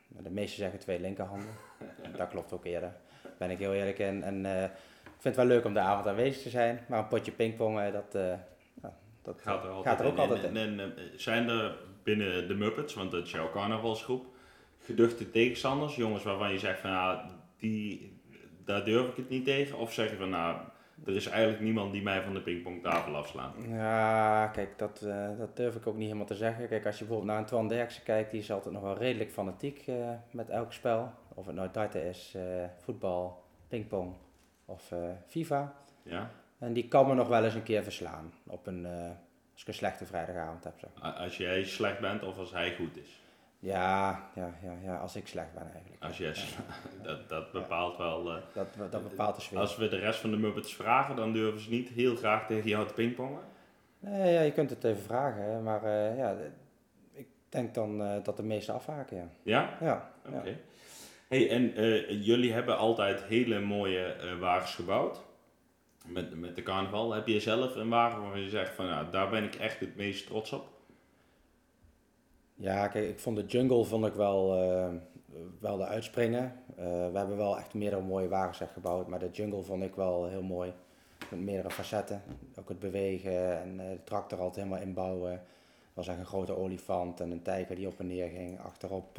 De meesten zeggen twee linkerhanden. Dat klopt ook eerder. Ben ik heel eerlijk in. En eh, ik vind het wel leuk om de avond aanwezig te zijn. Maar een potje pingpongen, dat, eh, ja, dat Gaat er, altijd gaat er ook in. altijd in. en, en, zijn er binnen de Muppets, want dat is jouw carnavalsgroep, geduchte tegenstanders, jongens waarvan je zegt van nou, die, daar durf ik het niet tegen? Of zeg je van nou, er is eigenlijk niemand die mij van de pingpongtafel afslaat? Ja, kijk, dat, eh, dat durf ik ook niet helemaal te zeggen. Kijk, als je bijvoorbeeld naar een Twan Derksen kijkt, die is altijd nog wel redelijk fanatiek eh, met elk spel. Of het nou darten is, eh, voetbal, pingpong of FIFA. Ja? En die kan me nog wel eens een keer verslaan op een, als ik een slechte vrijdagavond heb. Zeg. Als jij slecht bent of als hij goed is? Ja, ja, ja, ja, als ik slecht ben eigenlijk. Als jij, Ja, dat, dat bepaalt wel. eh, dat, dat bepaalt de sfeer. als we de rest van de Muppets vragen, dan durven ze niet heel graag tegen jou te pingpongen. Nee, ja, je kunt het even vragen, hè, maar eh, ja, ik denk dan eh, dat de meeste afhaken, ja. Ja? Ja, Oké. ja. Hey, en jullie hebben altijd hele mooie wagens gebouwd. Met, met de carnaval. Heb je zelf een wagen waarvan je zegt van nou, daar ben ik echt het meest trots op? Ja, kijk, ik vond de jungle vond ik wel, eh, wel de uitspringen. Eh, we hebben wel echt meerdere mooie wagens gebouwd, maar de jungle vond ik wel heel mooi. Met meerdere facetten. Ook het bewegen en eh, de tractor altijd helemaal inbouwen. Er was echt een grote olifant en een tijger die op en neer ging. Achterop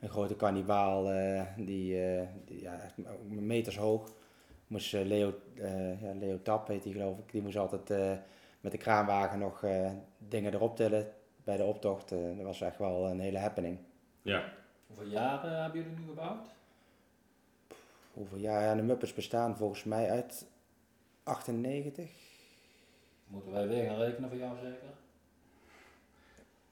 een grote kannibaal die, ja, meters hoog. Moest Leo, ja, Leo Tap die geloof ik, die moest altijd met de kraanwagen nog dingen erop tillen bij de optocht. eh, dat was echt wel een hele happening. Ja. Hoeveel jaren hebben jullie nu gebouwd? Hoeveel jaar ja, de Muppets bestaan volgens mij uit 98. Moeten wij weer gaan rekenen voor jou zeker?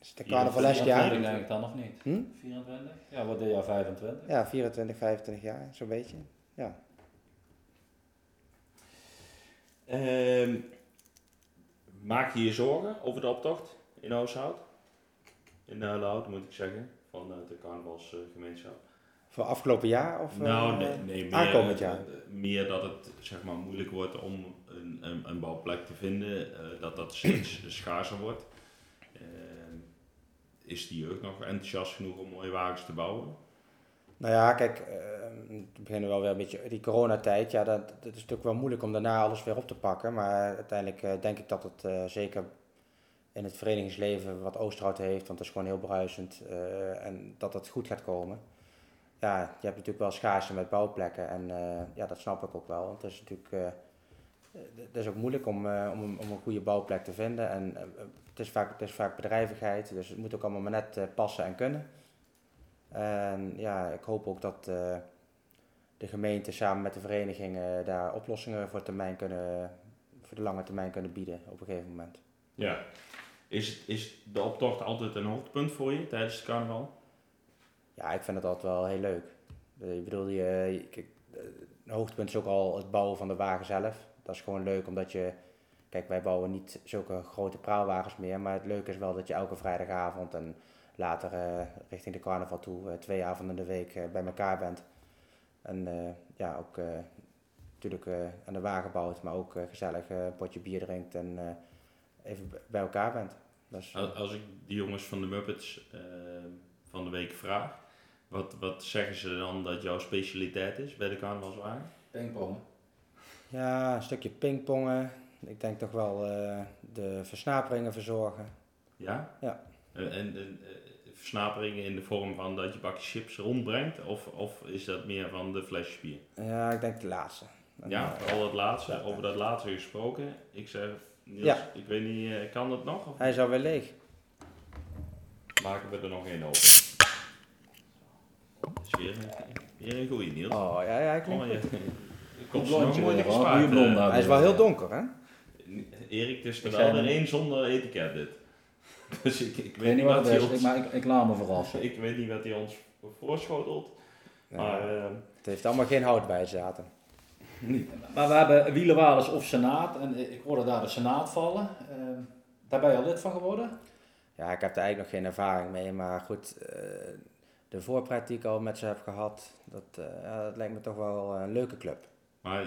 Is het een carnavalesk jaar? 24 denk ik dan of niet? Hm? 24? Ja, wat deed jij 25? Ja, 24, 25 jaar, zo'n beetje. Ja. Ehm, maak je je zorgen over de optocht in Oosthout? In Nuilenhout moet ik zeggen, vanuit de carnavalsgemeenschap. Voor afgelopen jaar? Of, nou, eh, nee, nee meer, aankomend jaar? eh, meer dat het zeg maar, moeilijk wordt om een, een, een bouwplek te vinden, eh, dat dat steeds schaarser wordt. Ehm, is de jeugd nog enthousiast genoeg om mooie wagens te bouwen? Nou ja, kijk, eh, we beginnen wel weer een beetje die coronatijd. Ja, dat, dat is natuurlijk wel moeilijk om daarna alles weer op te pakken. Maar uiteindelijk eh, denk ik dat het eh, zeker in het verenigingsleven wat Oosterhout heeft, want dat is gewoon heel bruisend. eh, en dat het goed gaat komen. Ja, je hebt natuurlijk wel schaarste met bouwplekken. En eh, ja, dat snap ik ook wel. Want het is natuurlijk het is ook moeilijk om, om, een- om een goede bouwplek te vinden. En het, is vaak, het is vaak bedrijvigheid, dus het moet ook allemaal maar net passen en kunnen. En ja, ik hoop ook dat de gemeente samen met de verenigingen daar oplossingen voor, termijn kunnen, voor de lange termijn kunnen bieden op een gegeven moment. Ja. Is, is de optocht altijd een hoogtepunt voor je tijdens het carnaval? Ja, ik vind het altijd wel heel leuk. Eh, Ik bedoel, je, het hoogtepunt is ook al het bouwen van de wagen zelf. Dat is gewoon leuk, omdat je... Kijk, wij bouwen niet zulke grote praalwagens meer, maar het leuke is wel dat je elke vrijdagavond en later eh, richting de carnaval toe, eh, twee avonden in de week bij elkaar bent. En ja, ook natuurlijk aan de wagen bouwt, maar ook gezellig een potje bier drinkt en even bij elkaar bent. Dat is, Als, ik die jongens van de Muppets eh, van de week vraag, wat, wat zeggen ze dan dat jouw specialiteit is bij de carnavalswagen? Pingpongen. Ja, een stukje pingpongen. Ik denk toch wel eh, de versnaperingen verzorgen. Ja? Ja. Eh, en en eh, versnaperingen in de vorm van dat je bakjes chips rondbrengt? Of, of is dat meer van de flesjes bier? Ja, ik denk de laatste. Ja, al dat laatste, ja. over dat laatste gesproken. Ik zeg, Niels, Ja. ik weet niet, eh, kan dat nog? Of hij is alweer leeg. maken we er nog één open? Dat is weer een, weer een goeie, Niels. Oh, ja, ja, klinkt Oh, ja. goed. Ik kom blondje nog mooi gespaard. Eh. Hij is wel heel donker, hè? Erik, het is er Ik wel er één zonder etiket dit. Dus ik, ik, Ik weet niet wat hij is, ons, ik, maar ik, ik laat me verrassen. ik weet niet wat hij ons voorschotelt. Ja, Maar eh, het heeft allemaal geen hout bij zaten. Maar we hebben Wielenwalers of Senaat en ik hoorde daar de Senaat vallen. Eh, daar ben je al lid van geworden? Ja, ik heb daar eigenlijk nog geen ervaring mee, maar goed, eh, de voorpret die ik al met ze heb gehad, dat, eh, ja, dat lijkt me toch wel een leuke club. Maar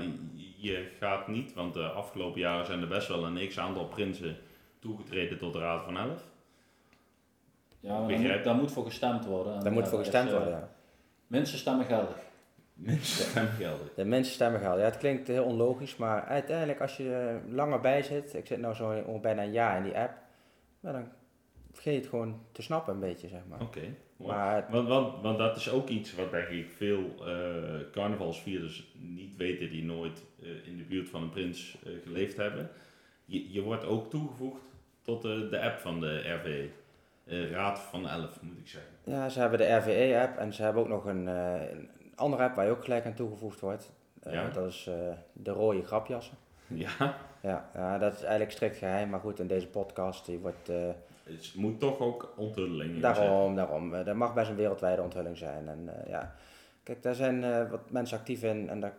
je- gaat niet, want de afgelopen jaren zijn er best wel een x-aantal prinsen toegetreden tot de Raad van Elf. Ja, maar daar Begrijp. moet, daar moet voor gestemd worden. En Daar moet voor is, gestemd eh, worden. ja. Mensen stemmen geldig. Mensen stemgelden. De mensen stemmen geld. Ja, het klinkt heel onlogisch, maar uiteindelijk als je er langer bij zit, ik zit nou zo bijna een jaar in die app, dan vergeet je het gewoon te snappen een beetje, zeg maar. Oké. Maar Want, want, want dat is ook iets wat denk ik veel eh carnavalsvierders niet weten die nooit eh, in de buurt van een prins eh, geleefd hebben. Je, je wordt ook toegevoegd tot de, de app van de RV. Eh, Raad van Elf moet ik zeggen. ja, ze hebben de RVE-app en ze hebben ook nog een, een andere app waar je ook gelijk aan toegevoegd wordt. Eh, Ja. Dat is eh, de rode grapjassen. Ja, Ja, ja, dat is eigenlijk strikt geheim, maar goed, in deze podcast die wordt... eh, het moet toch ook onthulling in zitten. Daarom, daarom. Er mag best een wereldwijde onthulling zijn. En eh, ja, kijk, daar zijn eh, wat mensen actief in en daar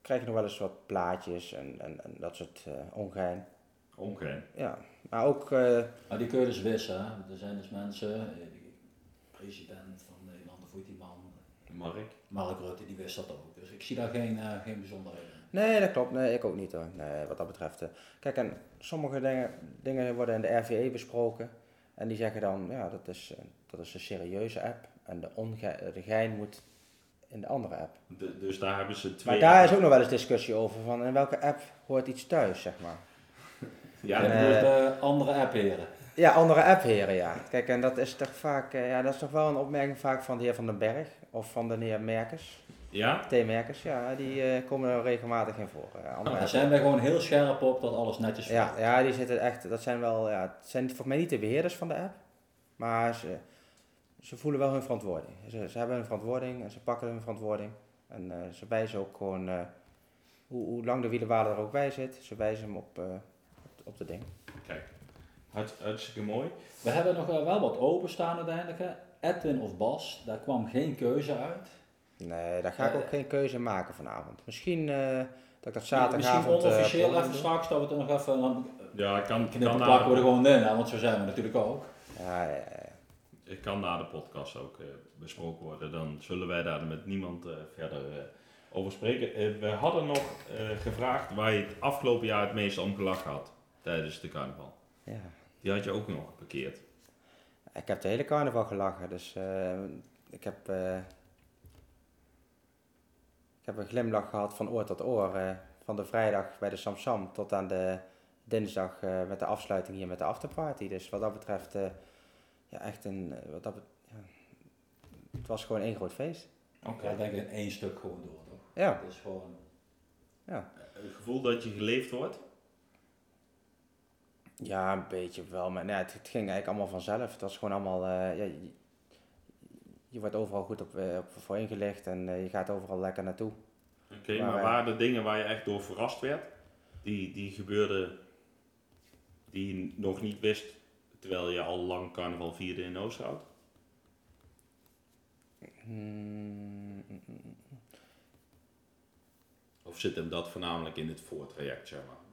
krijg je nog wel eens wat plaatjes en, en, en dat soort eh ongein. Ja, maar ook, eh, Maar die kun je dus wissen. hè. Er zijn dus mensen, eh, president van Nederland, of hoe heet die man, Mark. Mark Rutte, die wist dat ook. Dus ik zie daar geen, eh, geen bijzonderheden in. nee, dat klopt. Nee, ik ook niet hoor. Nee, wat dat betreft. eh. kijk, en sommige dingen, dingen worden in de RVE besproken. En die zeggen dan, ja, dat is, eh, dat is een serieuze app. En de, onge de gein moet in de andere app. De- dus daar hebben ze twee. Maar daar is ook nog wel eens discussie over, van in welke app hoort iets thuis, zeg maar. Ja, En, dus de andere appheren. Ja, andere appheren, ja. Kijk, en dat is toch vaak, eh, ja, dat is toch wel een opmerking vaak van de heer Van den Berg of van de heer Merkers. ja? T-merkers, ja, die eh, komen er regelmatig in voor. eh, andere Daar zijn wij gewoon heel scherp op dat alles netjes Ja, werkt. ja, die zitten echt, dat zijn wel, ja, het zijn volgens mij niet de beheerders van de app, maar ze, ze voelen wel hun verantwoording. Ze, ze hebben hun verantwoording en ze pakken hun verantwoording. En eh, ze wijzen ook gewoon, eh, hoe, hoe lang de wielenwaarde er ook bij zit, ze wijzen hem op, eh, op, op de ding. Kijk, Hartst- hartstikke mooi. We hebben nog wel wat openstaan uiteindelijk. Hè. Edwin of Bas, daar kwam geen keuze uit. Nee, daar ga ik Eh, ook geen keuze maken vanavond. Misschien eh, dat ik dat Misschien zaterdagavond... eh, onofficieel even straks dat we het er nog even dan Ja, ik kan, knippen kan, plakken we er gewoon in, hè, want zo zijn we natuurlijk ook. Ja, ja, ja. ik kan na de podcast ook eh, besproken worden. Dan zullen wij daar met niemand eh, verder eh, over spreken. We hadden nog eh, gevraagd waar je het afgelopen jaar het meest om gelachen had tijdens de carnaval. ja. Die had je ook nog geparkeerd. Ik heb de hele carnaval gelachen, dus eh, ik heb... eh, ik heb een glimlach gehad van oor tot oor. eh, van de vrijdag bij de Samsam tot aan de dinsdag eh, met de afsluiting hier met de afterparty. Dus wat dat betreft, eh, ja, echt een... wat dat ja, het was gewoon één groot feest. Oké. Ja, denk ik in één stuk gewoon door, toch? Ja, Het is gewoon... ja. Het gevoel dat je geleefd wordt. Ja, een beetje wel. Maar nee, het, het ging eigenlijk allemaal vanzelf. Het was gewoon allemaal... eh, ja, je, je wordt overal goed op, eh, op voor ingelicht en eh, je gaat overal lekker naartoe. Oké, Maar, maar waren er dingen waar je echt door verrast werd? Die, die gebeurden die je nog niet wist terwijl je al lang carnaval vierde in Oosterhout? Hmm, mm, Of zit hem dat voornamelijk in het voortraject, zeg maar?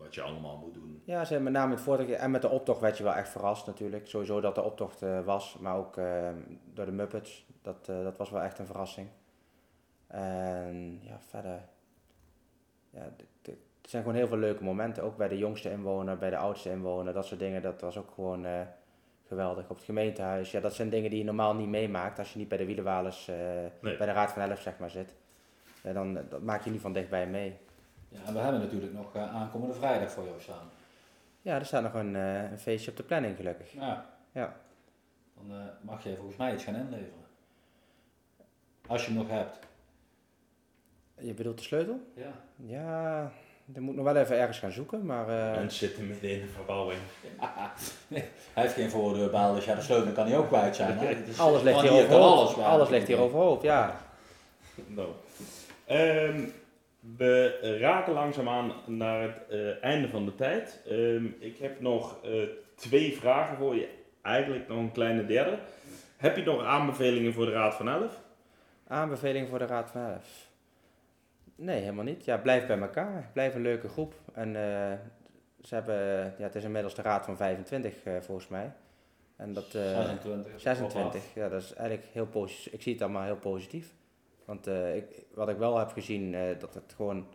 Wat je allemaal moet doen? Ja, ze, met name het vorige en met de optocht werd je wel echt verrast natuurlijk. Sowieso dat de optocht eh, was, maar ook eh, door de Muppets. Dat, eh, dat was wel echt een verrassing. En ja, verder. Ja, er zijn gewoon heel veel leuke momenten. Ook bij de jongste inwoner, bij de oudste inwoner. Dat soort dingen, dat was ook gewoon eh, geweldig. Op het gemeentehuis. Ja, dat zijn dingen die je normaal niet meemaakt als je niet bij de wielenwalers, Nee. bij de Raad van Elf zeg maar zit. Dan dat maak je niet van dichtbij mee. Ja, en we hebben natuurlijk nog eh, aankomende vrijdag voor jou staan. Ja, er staat nog een, eh, een feestje op de planning gelukkig. Ja. Ja. Dan eh, mag je volgens mij iets gaan inleveren. Als je hem nog hebt. Je bedoelt de sleutel? Ja. Ja, dan moet ik nog wel even ergens gaan zoeken, maar eh, En zitten midden in de verbouwing. Hij heeft geen voordeurbel, dus ja, de sleutel kan hij ook kwijt zijn. Hè? Het is- alles ligt hier overhoop. alles Alles, ligt hier overhoop, ja. Nou. Ehm, we raken langzaamaan naar het eh, einde van de tijd. Ehm, ik heb nog eh, twee vragen voor je. Eigenlijk nog een kleine derde. Heb je nog aanbevelingen voor de Raad van Elf? Aanbeveling voor de Raad van Elf? Nee, helemaal niet. Ja, blijf bij elkaar. Blijf een leuke groep. En eh, ze hebben, ja, het is inmiddels de Raad van 25 eh, volgens mij. En dat, eh, 26. 26, ja, dat is eigenlijk heel positief. Ik zie het allemaal heel positief. Want eh, ik, wat ik wel heb gezien, eh, dat het gewoon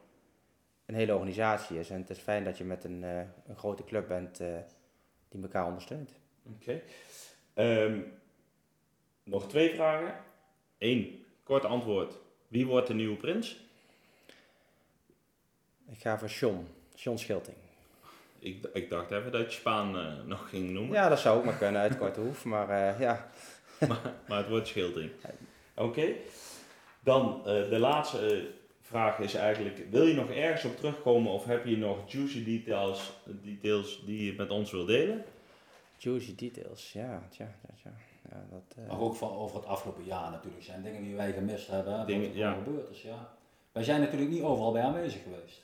een hele organisatie is. En het is fijn dat je met een, eh, een grote club bent die elkaar ondersteunt. Oké. Ehm, nog twee vragen. Eén, kort antwoord. Wie wordt de nieuwe prins? Ik ga voor John, John Schilting. Ik, ik dacht even dat je Spaan nog ging noemen. Ja, dat zou ook maar kunnen uit Korte Hoef. Maar ja, Maar het wordt schildering. Oké. Dan eh, de laatste eh, vraag is eigenlijk: wil je nog ergens op terugkomen of heb je nog juicy details, details die je met ons wil delen? juicy details. Ja, tja, tja, tja. Ja, dat, eh, Maar ook van over het afgelopen jaar natuurlijk. zijn dingen die wij gemist hebben. Dingen, wat er ja. gebeurd is. Ja. Wij zijn natuurlijk niet overal bij aanwezig geweest.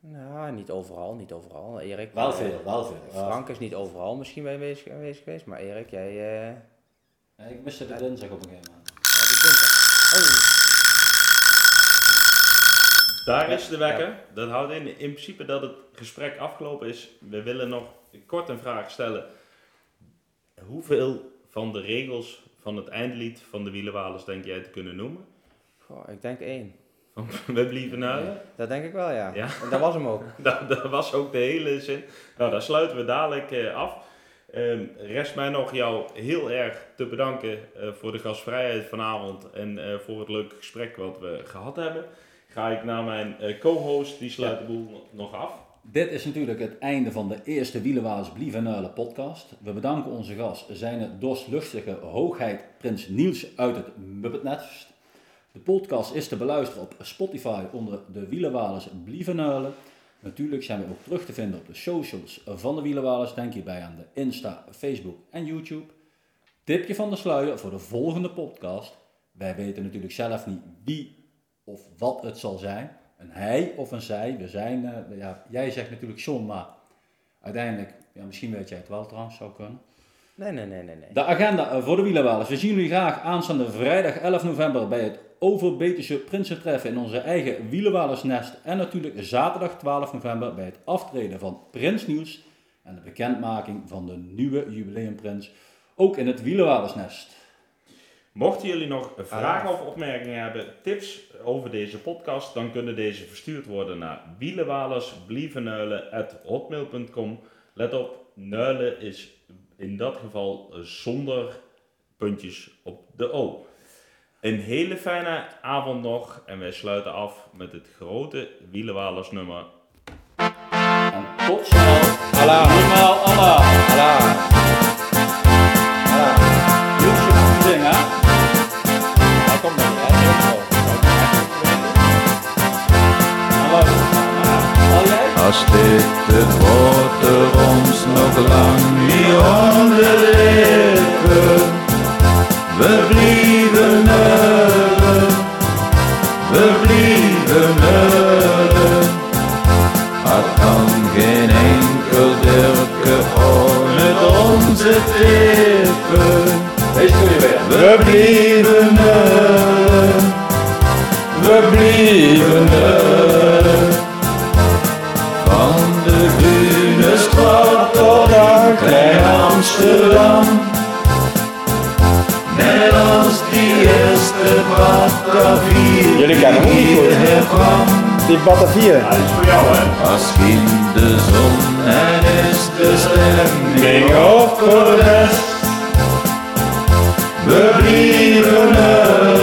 Nou, niet overal, niet overal. Erik. Wel veel, wel veel. Frank is niet overal misschien bij aanwezig, aanwezig geweest, maar Erik, jij. eh Ja, ik miste de dinsdag op een gegeven moment. ja, die dinsdag. Oh, Daar is de wekker. Dat houdt in, in principe dat het gesprek afgelopen is. We willen nog kort een vraag stellen. Hoeveel van de regels van het eindlied van de Wielenwalers denk jij te kunnen noemen? goh, ik denk één. We blieven naar. Dat denk ik wel, ja. Ja. En dat was hem ook. Dat, dat was ook de hele zin. Nou, daar sluiten we dadelijk eh, af. Ehm, rest mij nog jou heel erg te bedanken eh, voor de gastvrijheid vanavond en eh, voor het leuke gesprek wat we gehad hebben. Ga ik naar mijn eh, co-host, die sluit de boel nog af. Dit is natuurlijk het einde van de eerste Wielenwaals Blievenuilen podcast. We bedanken onze gast, zijn dorsluchtige hoogheid Prins Niels uit het Muppetnest. De podcast is te beluisteren op Spotify onder de Wielenwalers Blievenuilen. Natuurlijk zijn we ook terug te vinden op de socials van de Wielenwalers. Denk hierbij aan de Insta, Facebook en YouTube. Tipje van de sluier voor de volgende podcast. Wij weten natuurlijk zelf niet wie of wat het zal zijn. Een hij of een zij. We zijn, uh, ja, jij zegt natuurlijk John, maar uiteindelijk, ja, misschien weet jij het wel trouwens, zou kunnen. Nee, nee, nee, nee. nee. De agenda eh, voor de wielerwalers. We zien jullie graag aanstaande vrijdag 11 november bij het Overbetische Prinsentreffen in onze eigen wielerwalersnest. En natuurlijk zaterdag 12 november bij het aftreden van Prins Nieuws en de bekendmaking van de nieuwe jubileumprins. Ook in het wielerwalersnest. Mochten jullie nog vragen of opmerkingen hebben, tips over deze podcast, dan kunnen deze verstuurd worden naar wielenwalersblievenuilen.hotmail.com. Let op, nuilen is in dat geval zonder puntjes op de O. Een hele fijne avond nog en wij sluiten af met het grote Wielenwalers nummer. En tot snel. Allah. Allah. Allah. Als dit het ons nog lang niet onder de lippen, we blieven huilen, we blieven huilen. Het kan geen enkel dirke met onze tippen. We blieven huilen, we blieven huilen. Amsterdam. Die eerste Batavier. Jullie kennen hem niet goed. Die Batavier. Hij is voor jou, hè? Als kind de zon en is de stemming opgewest. We blieven er